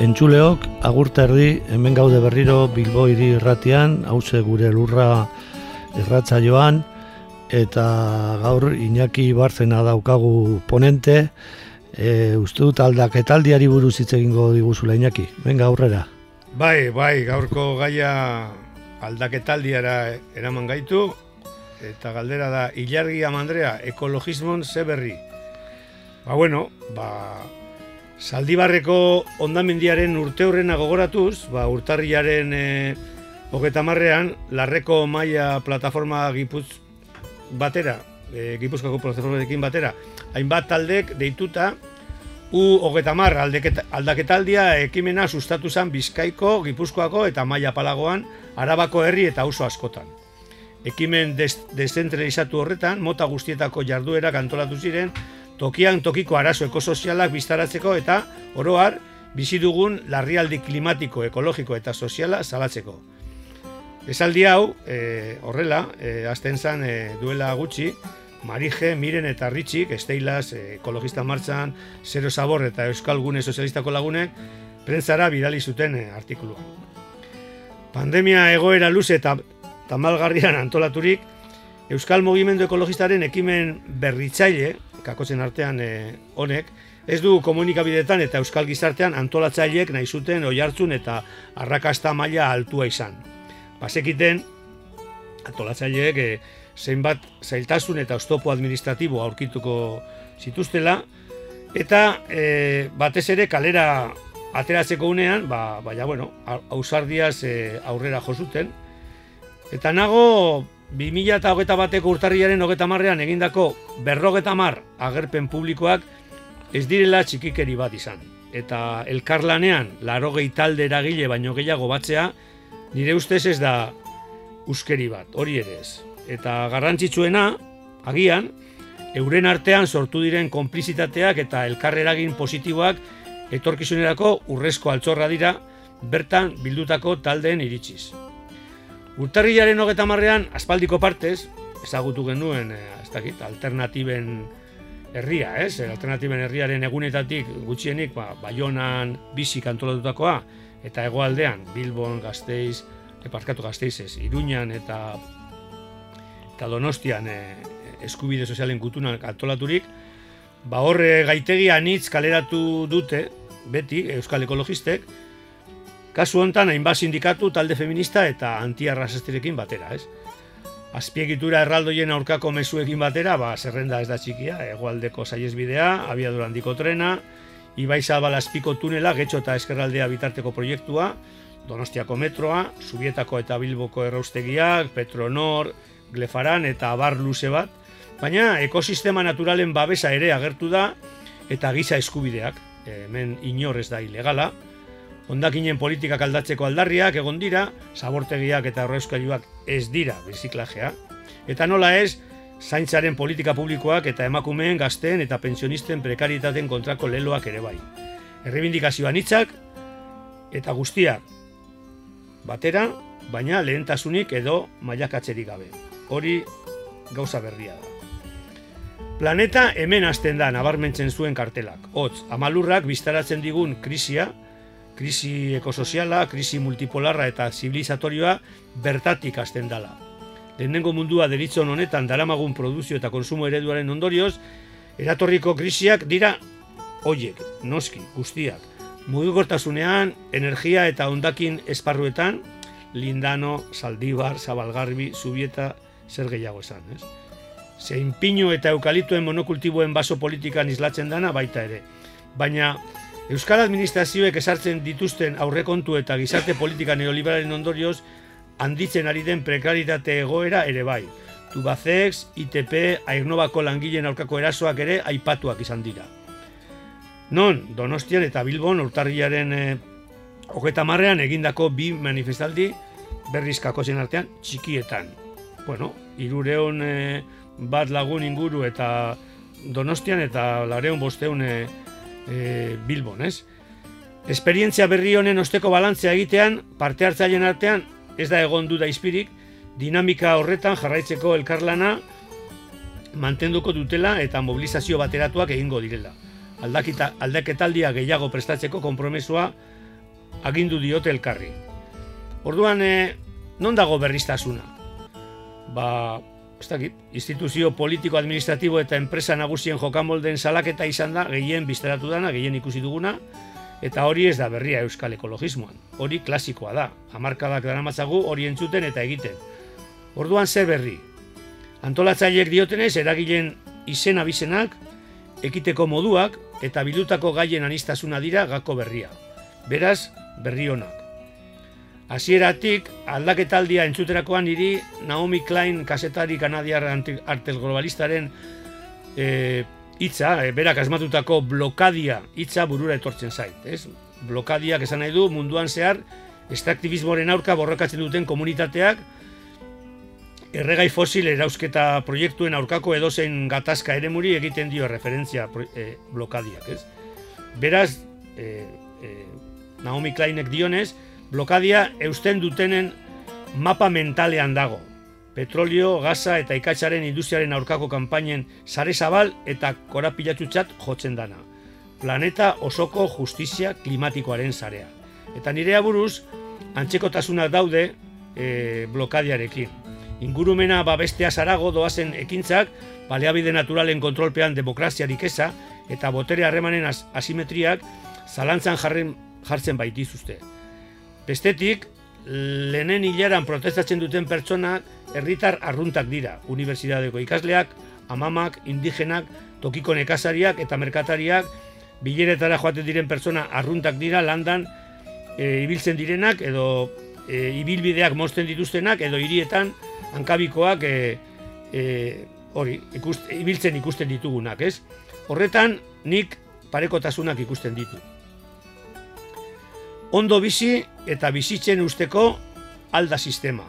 Entzuleok, agurta erdi, hemen gaude berriro Bilbo hiri irratian, hause gure lurra irratza joan, eta gaur Iñaki Barzena daukagu ponente, e, uste dut aldaketaldiari buruz hitz egingo diguzula Iñaki, venga aurrera. Bai, bai, gaurko gaia aldaketaldiara eraman gaitu, eta galdera da, Ilargi Amandrea, ekologismon ze berri. Ba bueno, ba, Zaldibarreko ondamendiaren urte horrena gogoratuz, ba, urtarriaren e, hogeta marrean, larreko maia plataforma gipuz batera, e, gipuzkako plataformarekin batera, hainbat taldek deituta, u hogeta mar aldaketaldia ekimena sustatu zen Bizkaiko, Gipuzkoako eta Maia Palagoan, Arabako herri eta auzo askotan. Ekimen deszentralizatu horretan, mota guztietako jarduera antolatu ziren, tokian tokiko arazo ekosozialak biztaratzeko eta oroar bizi dugun larrialdi klimatiko, ekologiko eta soziala salatzeko. Esaldi hau, e, horrela, e, azten zan e, duela gutxi, Marije, Miren eta Ritxik, Esteilaz, e, ekologista martxan, Zero Sabor eta Euskal Gune Sozialistako lagunek, prentzara bidali zuten e, artikulua. Pandemia egoera luze eta tamalgarrian antolaturik, Euskal Mugimendu Ekologistaren ekimen berritzaile, kakotzen artean e, honek, ez du komunikabidetan eta euskal gizartean antolatzaileek nahi zuten oihartzun eta arrakasta maila altua izan. Basekiten, antolatzaileek e, zeinbat zailtasun eta oztopo administratibo aurkituko zituztela, eta e, batez ere kalera ateratzeko unean, ba, baina, bueno, ausardiaz e, aurrera jozuten, eta nago 2000 eta hogeta bateko urtarriaren hogeta marrean egindako berrogeta mar agerpen publikoak ez direla txikikeri bat izan. Eta elkarlanean laro talde eragile baino gehiago batzea, nire ustez ez da uskeri bat, hori ere ez. Eta garrantzitsuena, agian, euren artean sortu diren konplizitateak eta elkarreragin positiboak etorkizunerako urrezko altzorra dira, bertan bildutako taldeen iritsiz. Urtarrilaren hogeta marrean, aspaldiko partez, ezagutu genuen, eh, ez dakit, alternatiben herria, ez? Alternatiben herriaren egunetatik gutxienik, ba, Baionan bizi kantolatutakoa, eta hegoaldean Bilbon, Gasteiz, Eparkatu Gasteizez, Iruñan eta eta Donostian e, eskubide sozialen gutunan antolaturik, ba horre gaitegia anitz kaleratu dute, beti, Euskal Ekologistek, Kasu hontan hainbat sindikatu talde feminista eta antiarrasastirekin batera, ez? Azpiegitura erraldoien aurkako mezuekin batera, ba, zerrenda ez da txikia, egualdeko saiesbidea, abiadura handiko trena, Ibai Zabalazpiko tunela, getxo eta eskerraldea bitarteko proiektua, Donostiako metroa, Subietako eta Bilboko erraustegiak, Petronor, Glefaran eta Abar luze bat, baina ekosistema naturalen babesa ere agertu da eta giza eskubideak, hemen inorez da ilegala, Hondakinen politikak aldatzeko aldarriak egon dira, zabortegiak eta horrezkailuak ez dira biziklajea. Eta nola ez, zaintzaren politika publikoak eta emakumeen gazten eta pensionisten prekaritaten kontrako leloak ere bai. Errebindikazioan hitzak eta guztiak batera, baina lehentasunik edo mailakatzerik gabe. Hori gauza berria da. Planeta hemen hasten da nabarmentzen zuen kartelak. Hotz, amalurrak biztaratzen digun krisia, krisi ekosoziala, krisi multipolarra eta zibilizatorioa bertatik hasten dala. Lehenengo mundua deritzon honetan daramagun produzio eta konsumo ereduaren ondorioz, eratorriko krisiak dira hoiek, noski, guztiak. Mugikortasunean, energia eta ondakin esparruetan, Lindano, Saldibar, Zabalgarbi, Zubieta, zer gehiago esan, ez? Zein pinu eta eukaliptuen monokultiboen baso politikan islatzen dana baita ere. Baina Euskal Administrazioek esartzen dituzten aurrekontu eta gizarte politika neoliberalen ondorioz handitzen ari den prekaritate egoera ere bai. Tubacex, ITP, Airnovako langileen aurkako erasoak ere aipatuak izan dira. Non, Donostian eta Bilbon urtarriaren e, hogeta marrean egindako bi manifestaldi berrizkako zen artean txikietan. Bueno, irureon e, bat lagun inguru eta Donostian eta lareon bosteun e, e, Bilbon, ez? Esperientzia berri honen osteko balantzea egitean, parte hartzaileen artean, ez da egon duda izpirik, dinamika horretan jarraitzeko elkarlana mantenduko dutela eta mobilizazio bateratuak egingo direla. Aldakita, aldaketaldia gehiago prestatzeko konpromesua agindu diote elkarri. Orduan, e, non dago berriztasuna? Ba, ez dakit, instituzio politiko, administratibo eta enpresa nagusien jokamolden salaketa izan da, gehien bizteratu dana, gehien ikusi duguna, eta hori ez da berria euskal ekologismoan. Hori klasikoa da, hamarkadak dara matzagu hori entzuten eta egiten. Orduan zer berri? Antolatzaileek diotenez, eragilen izen abizenak, ekiteko moduak eta bildutako gaien anistasuna dira gako berria. Beraz, berri honak. Hasieratik aldaketaldia entzuterakoan hiri Naomi Klein kasetari kanadiar artel globalistaren e, hitza, e, berak asmatutako blokadia hitza burura etortzen zait, ez? Blokadiak esan nahi du munduan zehar extraktivismoren aurka borrokatzen duten komunitateak erregai fosil erausketa proiektuen aurkako edozein gatazka ere muri egiten dio referentzia e, blokadiak, ez? Beraz, e, e, Naomi Kleinek dionez, blokadia eusten dutenen mapa mentalean dago. Petrolio, gaza eta ikatzaren industriaren aurkako kanpainen sare zabal eta korapilatutxat jotzen dana. Planeta osoko justizia klimatikoaren sarea. Eta nire buruz, antzekotasunak daude e, blokadiarekin. Ingurumena babestea zarago doazen ekintzak, baleabide naturalen kontrolpean demokraziarik eza eta botere harremanen asimetriak zalantzan jarren jartzen baitizuzte. Bestetik, lehenen hilaran protestatzen duten pertsonak herritar arruntak dira, unibertsitateko ikasleak, amamak, indigenak, tokiko nekazariak eta merkatariak, bileretara joaten diren pertsona arruntak dira landan e, ibiltzen direnak edo e, ibilbideak mozten dituztenak edo hirietan hankabikoak e, e, hori, ibiltzen ikusten ditugunak, ez? Horretan, nik parekotasunak ikusten ditu ondo bizi eta bizitzen usteko alda sistema.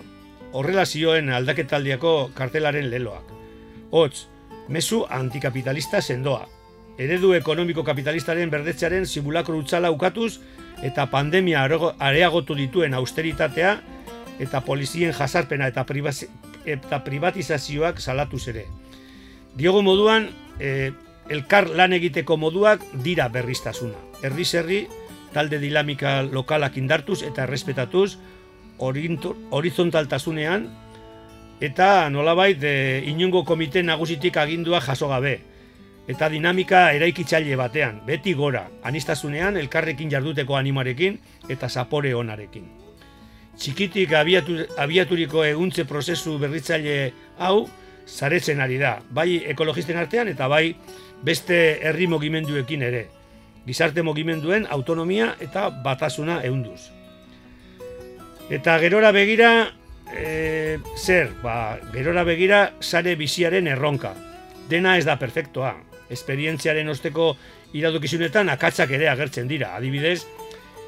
Horrela zioen aldaketaldiako kartelaren leloak. Hots, mezu antikapitalista sendoa. Eredu ekonomiko kapitalistaren berdetzearen simulakro utzala ukatuz eta pandemia areagotu dituen austeritatea eta polizien jasarpena eta, eta privatizazioak salatuz ere. Diogo moduan, e, elkar lan egiteko moduak dira berriztasuna. Herri herri talde dinamika lokalak indartuz eta errespetatuz horizontaltasunean eta nolabait e, inungo komite nagusitik agindua jaso gabe eta dinamika eraikitzaile batean, beti gora, anistasunean elkarrekin jarduteko animarekin eta zapore onarekin. Txikitik abiatu, abiaturiko eguntze prozesu berritzaile hau zaretzen ari da, bai ekologisten artean eta bai beste herri mogimenduekin ere gizarte mogimenduen autonomia eta batasuna eunduz. Eta gerora begira, e, zer, ba, gerora begira sare biziaren erronka. Dena ez da perfektoa. Esperientziaren osteko iradokizunetan akatzak ere agertzen dira. Adibidez,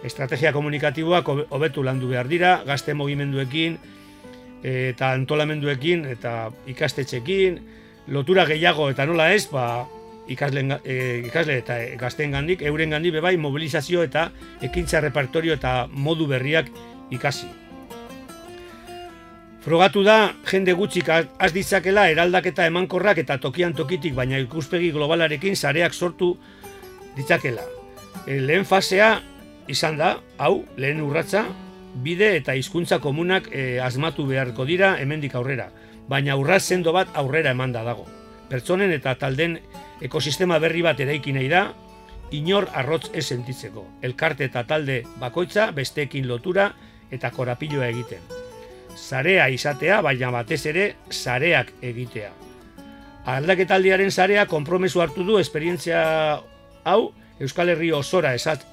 estrategia komunikatiboak hobetu landu behar dira, gazte mogimenduekin, eta antolamenduekin, eta ikastetxekin, lotura gehiago eta nola ez, ba, ikasle, e, ikasle eta gazten gandik, euren gandik bebai mobilizazio eta ekintza repertorio eta modu berriak ikasi. Frogatu da, jende gutxik az ditzakela eraldaketa emankorrak eta tokian tokitik, baina ikuspegi globalarekin sareak sortu ditzakela. E, lehen fasea izan da, hau, lehen urratza, bide eta hizkuntza komunak e, asmatu beharko dira hemendik aurrera, baina urrat sendo bat aurrera emanda dago. Pertsonen eta talden ekosistema berri bat eraiki nahi da, inor arrotz ez sentitzeko. Elkarte eta talde bakoitza besteekin lotura eta korapiloa egiten. Zarea izatea, baina batez ere, zareak egitea. Aldaketaldiaren zarea konpromesu hartu du esperientzia hau Euskal Herri osora esat,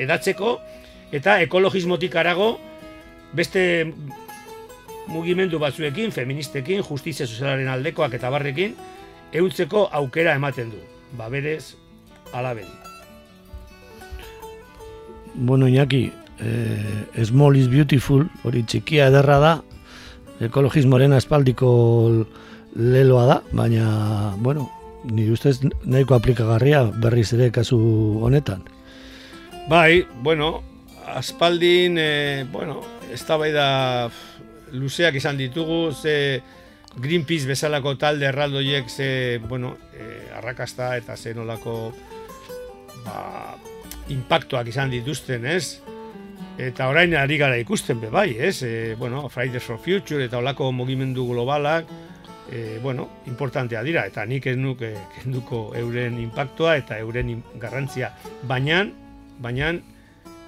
edatzeko eta ekologismotik arago beste mugimendu batzuekin, feministekin, justizia sozialaren aldekoak eta barrekin, euntzeko aukera ematen du. Ba berez, alabedi. Bueno, Iñaki, eh, small is beautiful, hori txikia ederra da, ekologismoaren aspaldiko leloa da, baina, bueno, nire ustez nahiko aplikagarria berriz ere kasu honetan. Bai, bueno, aspaldin, e, bueno, ez da bai da luzeak izan ditugu, ze Greenpeace bezalako talde erraldoiek ze, bueno, e, arrakasta eta ze nolako ba, impactuak izan dituzten, ez? Eta orain ari gara ikusten be bai, ez? E, bueno, Fridays for Future eta olako mugimendu globalak, e, bueno, importantea dira, eta nik ez nuke kenduko euren impactua eta euren garrantzia. Baina, baina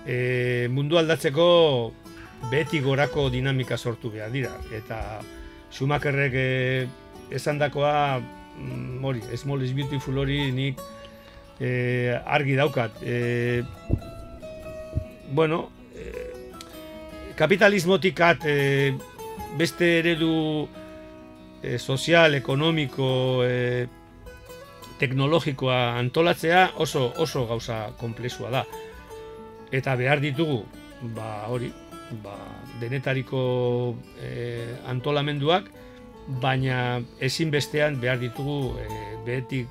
e, mundu aldatzeko beti gorako dinamika sortu behar dira. Eta Schumacherrek e, esan dakoa, mm, hori, small is beautiful hori nik e, argi daukat. E, bueno, e, kapitalismotikat e, beste eredu e, sozial, ekonomiko, e, teknologikoa antolatzea oso oso gauza komplexua da. Eta behar ditugu, ba hori, ba, denetariko e, antolamenduak, baina ezinbestean behar ditugu e, behetik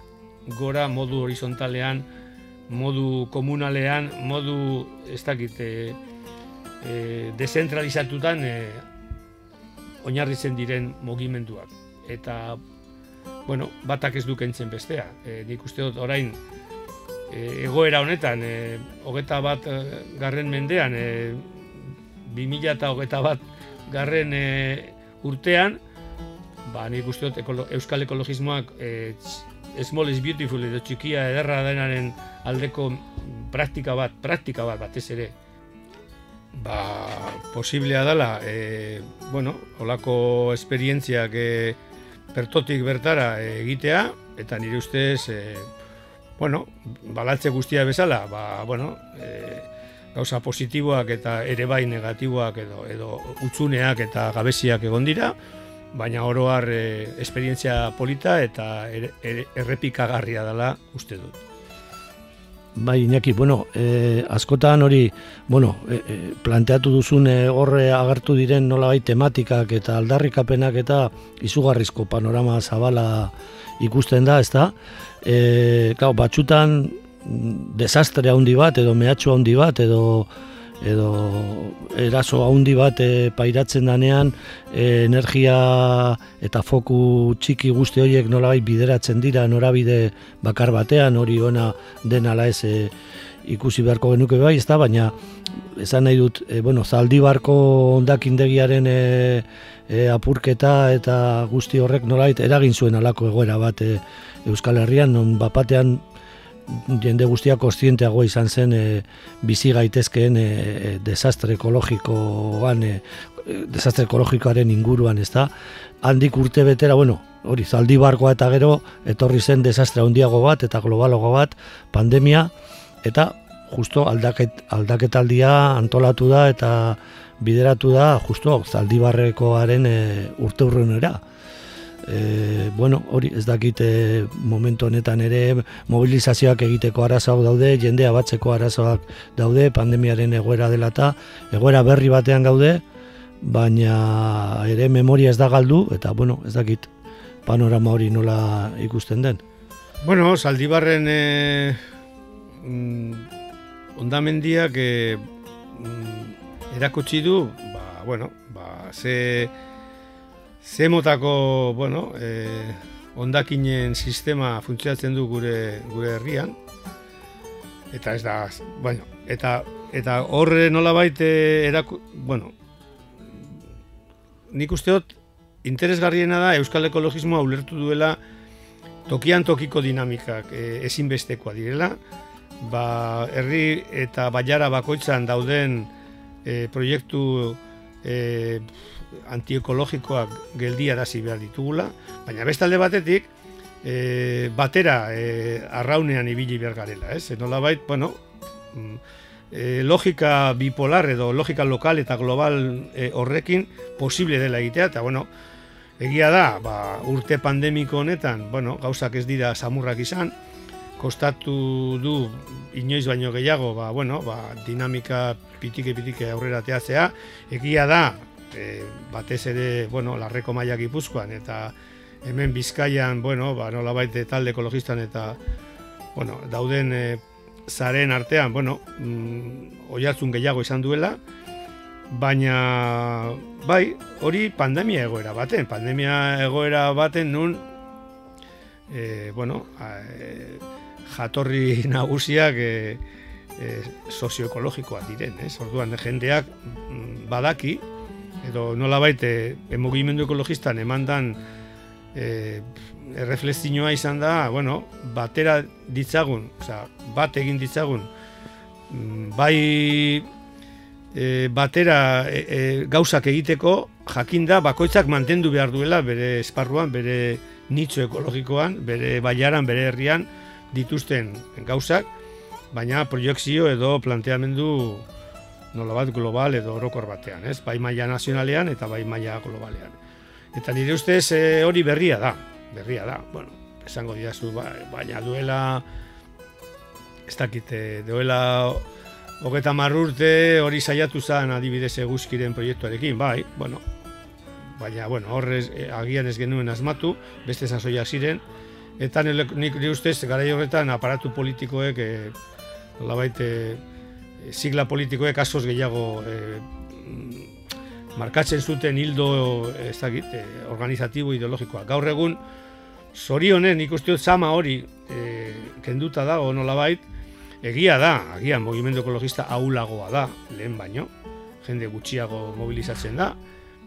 gora modu horizontalean, modu komunalean, modu ez dakit, e, e, dezentralizatutan e, oinarritzen diren mugimenduak eta bueno, batak ez dukentzen bestea. E, nik uste dut orain e, egoera honetan, e, hogeta bat e, garren mendean, e, 2000 eta hogeta bat garren e, urtean, ba, nik uste dut euskal ekologismoak e, small is beautiful edo txikia ederra denaren aldeko praktika bat, praktika bat batez ere, ba, posiblea dela, e, bueno, olako esperientziak e, bertotik bertara egitea, eta nire ustez, e, bueno, balatze guztia bezala, ba, bueno, e, gauza positiboak eta ere bai negatiboak edo, edo utzuneak eta gabeziak egon dira, baina oroar e, esperientzia polita eta errepikagarria dela uste dut. Bai, Iñaki, bueno, e, askotan hori, bueno, e, planteatu duzun horre agertu diren nolabait tematikak eta aldarrikapenak eta izugarrizko panorama zabala ikusten da, ezta? Eh, claro, batzutan desastre handi bat edo mehatxu handi bat edo edo eraso handi bat e, pairatzen danean e, energia eta foku txiki guzti horiek nolabait bideratzen dira norabide bakar batean hori ona den ala ez e, ikusi beharko genuke bai, ezta? Baina esan nahi dut, e, bueno, zaldibarko ondakindegiaren e, e, apurketa eta guzti horrek nolait eragin zuen alako egoera bat e, Euskal Herrian, non bapatean jende guztia kostienteago izan zen e, bizi gaitezkeen e, desastre ekologikoan e, desastre ekologikoaren inguruan, ez da? Handik urte betera, bueno, hori zaldi barkoa eta gero, etorri zen desastre handiago bat eta globalogo bat, pandemia, eta justo aldaket, aldaketaldia antolatu da eta bideratu da justo zaldibarrekoaren e, urte urrenera e, bueno, hori ez dakite momentu honetan ere mobilizazioak egiteko arazoak daude, jendea batzeko arazoak daude, pandemiaren egoera dela eta egoera berri batean gaude, baina ere memoria ez da galdu, eta bueno, ez dakit panorama hori nola ikusten den. Bueno, Zaldibarren e, mm, ondamendiak e, mm, erakutsi du, ba, bueno, ba, ze zemotako, bueno, e, ondakinen sistema funtzionatzen du gure gure herrian. Eta ez da, bueno, eta eta horre nolabait eh, eraku, bueno, nik usteot interesgarriena da euskal ekologismoa ulertu duela tokian tokiko dinamikak e, ezinbestekoa direla ba, herri eta baiara bakoitzan dauden e, proiektu e, antiekologikoak geldiarazi behar ditugula, baina bestalde batetik, e, batera e, arraunean ibili behar garela, ez? Nola bait, bueno, e, logika bipolar edo logika lokal eta global e, horrekin posible dela egitea, eta bueno, egia da, ba, urte pandemiko honetan, bueno, gauzak ez dira samurrak izan, kostatu du inoiz baino gehiago, ba, bueno, ba, dinamika pitike-pitike aurrera teatzea, egia da, e, batez ere, bueno, larreko maila gipuzkoan, eta hemen Bizkaian, bueno, ba, nola baite talde ekologistan eta bueno, dauden e, zaren artean, bueno, mm, oiartzun gehiago izan duela, baina bai, hori pandemia egoera baten, pandemia egoera baten nun e, bueno, e, jatorri nagusiak e, e, sozioekologikoak diren, ez? Orduan jendeak mm, badaki edo nola baite emugimendu ekologistan emandan e, erreflexioa izan da, bueno, batera ditzagun, oza, bat egin ditzagun, mm, bai e, batera e, e, gauzak egiteko, jakinda bakoitzak mantendu behar duela bere esparruan, bere nitxo ekologikoan, bere baiaran, bere herrian dituzten gauzak, baina proiektzio edo planteamendu nolabat global edo orokor batean, ez? Bai maila nazionalean eta bai maila globalean. Eta nire ustez e, hori berria da, berria da. Bueno, esango didazu, ba, baina duela, ez dakite, eh, duela hogeta marrurte hori saiatu zen adibidez eguzkiren proiektuarekin, bai, bueno, baina, bueno, horrez e, agian ez genuen asmatu, beste zazoia ziren, eta nik nire ustez, gara horretan aparatu politikoek, e, labait, sigla politikoek asoz gehiago e, markatzen zuten hildo ez dakit, eh, organizatibo ideologikoa. Gaur egun, zorionen nik uste dut zama hori e, kenduta dago nolabait, egia da, agian mogimendu ekologista aulagoa da, lehen baino, jende gutxiago mobilizatzen da,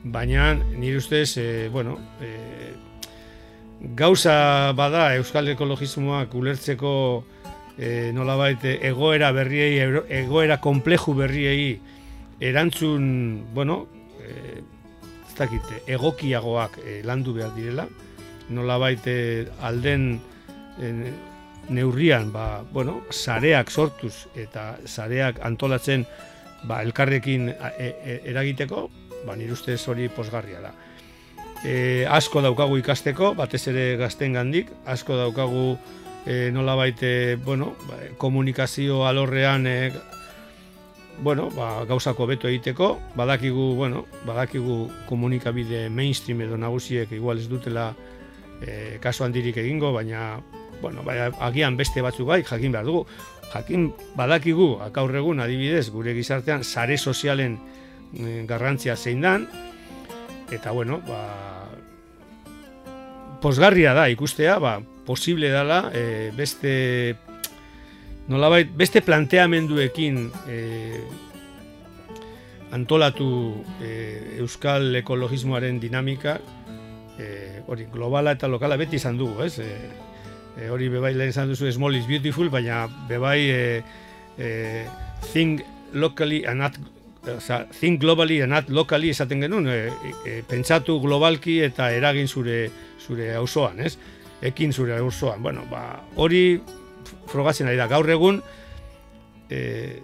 baina nire ustez, e, bueno, e, gauza bada Euskal Ekologismoak ulertzeko e, nolabait egoera berriei, egoera kompleju berriei erantzun, bueno, e, ez dakit, egokiagoak e, landu behar direla, nola baite alden e, neurrian, ba, bueno, zareak sortuz eta zareak antolatzen ba, elkarrekin e, eragiteko, ba, nire ustez hori posgarria da. E, asko daukagu ikasteko, batez ere gazten gandik, asko daukagu e, nola baite, bueno, ba, komunikazio alorrean e, bueno, ba, gauzako beto egiteko, badakigu, bueno, badakigu komunikabide mainstream edo nagusiek igual ez dutela e, kasu handirik egingo, baina, bueno, bai, agian beste batzuk bai, jakin behar dugu. Jakin badakigu, akaur egun adibidez, gure gizartean, sare sozialen e, garrantzia zein dan, eta, bueno, ba, posgarria da ikustea, ba, posible dala, e, beste nolabait beste planteamenduekin e, antolatu e, euskal ekologismoaren dinamika e, hori globala eta lokala beti izan dugu, ez? E, hori bebai lehen izan duzu small is beautiful, baina bebai e, e, think locally and not Oza, think globally and not locally esaten genuen, e, e, pentsatu globalki eta eragin zure zure auzoan, ez? Ekin zure auzoan. Bueno, ba, hori frogatzen ari da. Gaur egun, e,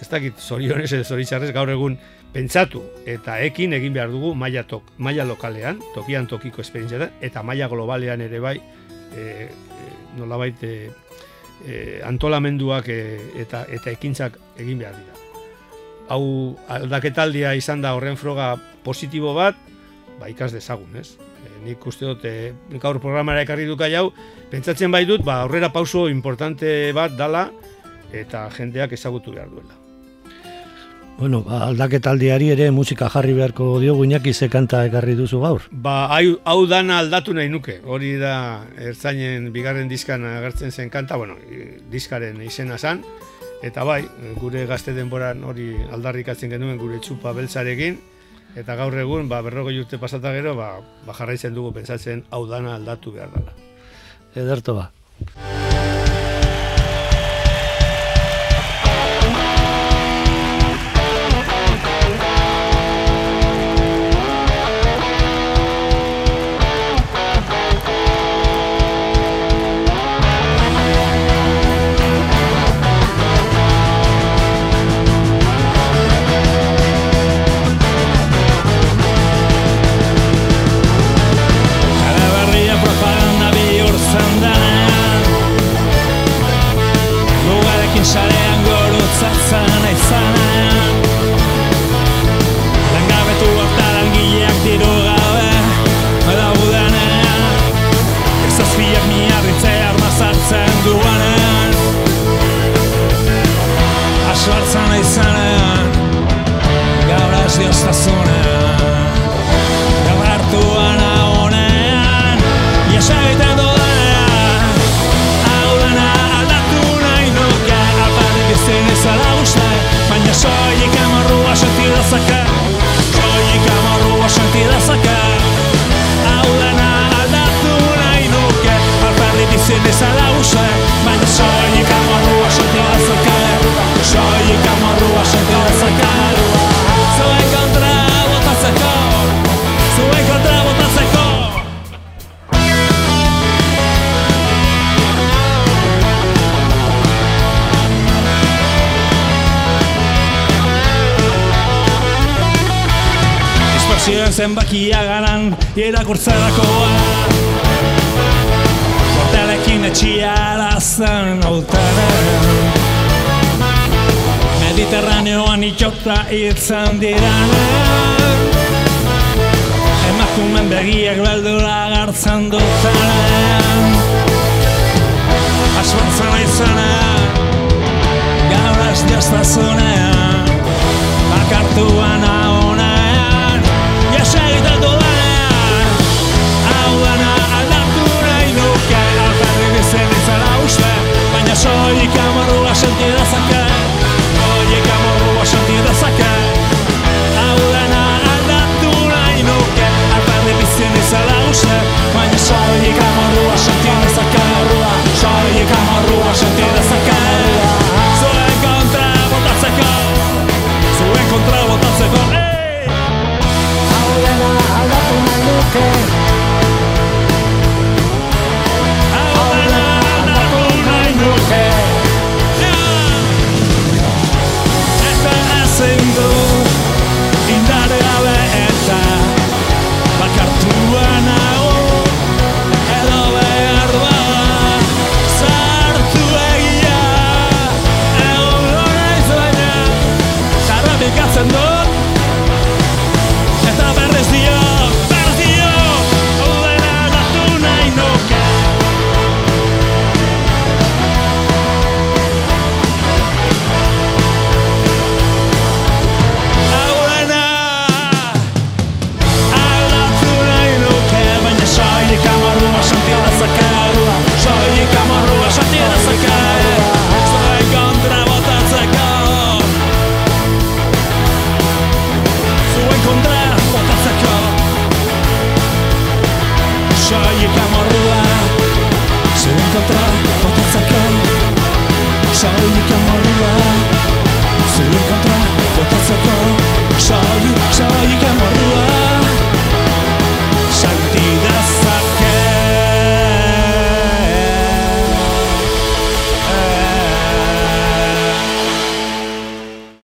ez dakit, zorionez edo zoritzarrez, gaur egun pentsatu eta ekin egin behar dugu maila, tok, maila lokalean, tokian tokiko esperientzia eta maila globalean ere bai, e, e, nolabait e, e, antolamenduak e, eta eta ekintzak egin behar dira. Hau aldaketaldia izan da horren froga positibo bat, ba ikas dezagun, ez? Nik uste dut e, gaur programara ekarri duka jau, pentsatzen bai dut, ba, aurrera pauso importante bat dala eta jendeak ezagutu behar duela. Bueno, ba, aldaketaldiari ere musika jarri beharko diogu inaki ze kanta ekarri duzu gaur. Ba, hau, hau dana aldatu nahi nuke. Hori da ertzainen bigarren diskan agertzen zen kanta, bueno, diskaren izena zan. Eta bai, gure gazte denboran hori aldarrikatzen genuen gure txupa beltzarekin. Eta gaur egun, ba, berrogei urte pasata gero, ba, ba jarraitzen dugu pentsatzen hau dana aldatu behar dela. Ederto ba. zenbakia garan irakurtzerakoa Hortelekin etxia arazen altaren Mediterraneoan itxota itzen diran Emakumen begiak beldura gartzen dutaren Asbatzen aizana Gaur ez diastazunea Bakartuan ahona soik amorua senti dezake Horiek amorua senti dezake Hau dena aldatu nahi nuke Alpande bizin izela uste Baina soik amorua senti dezake Soik amorua senti dezake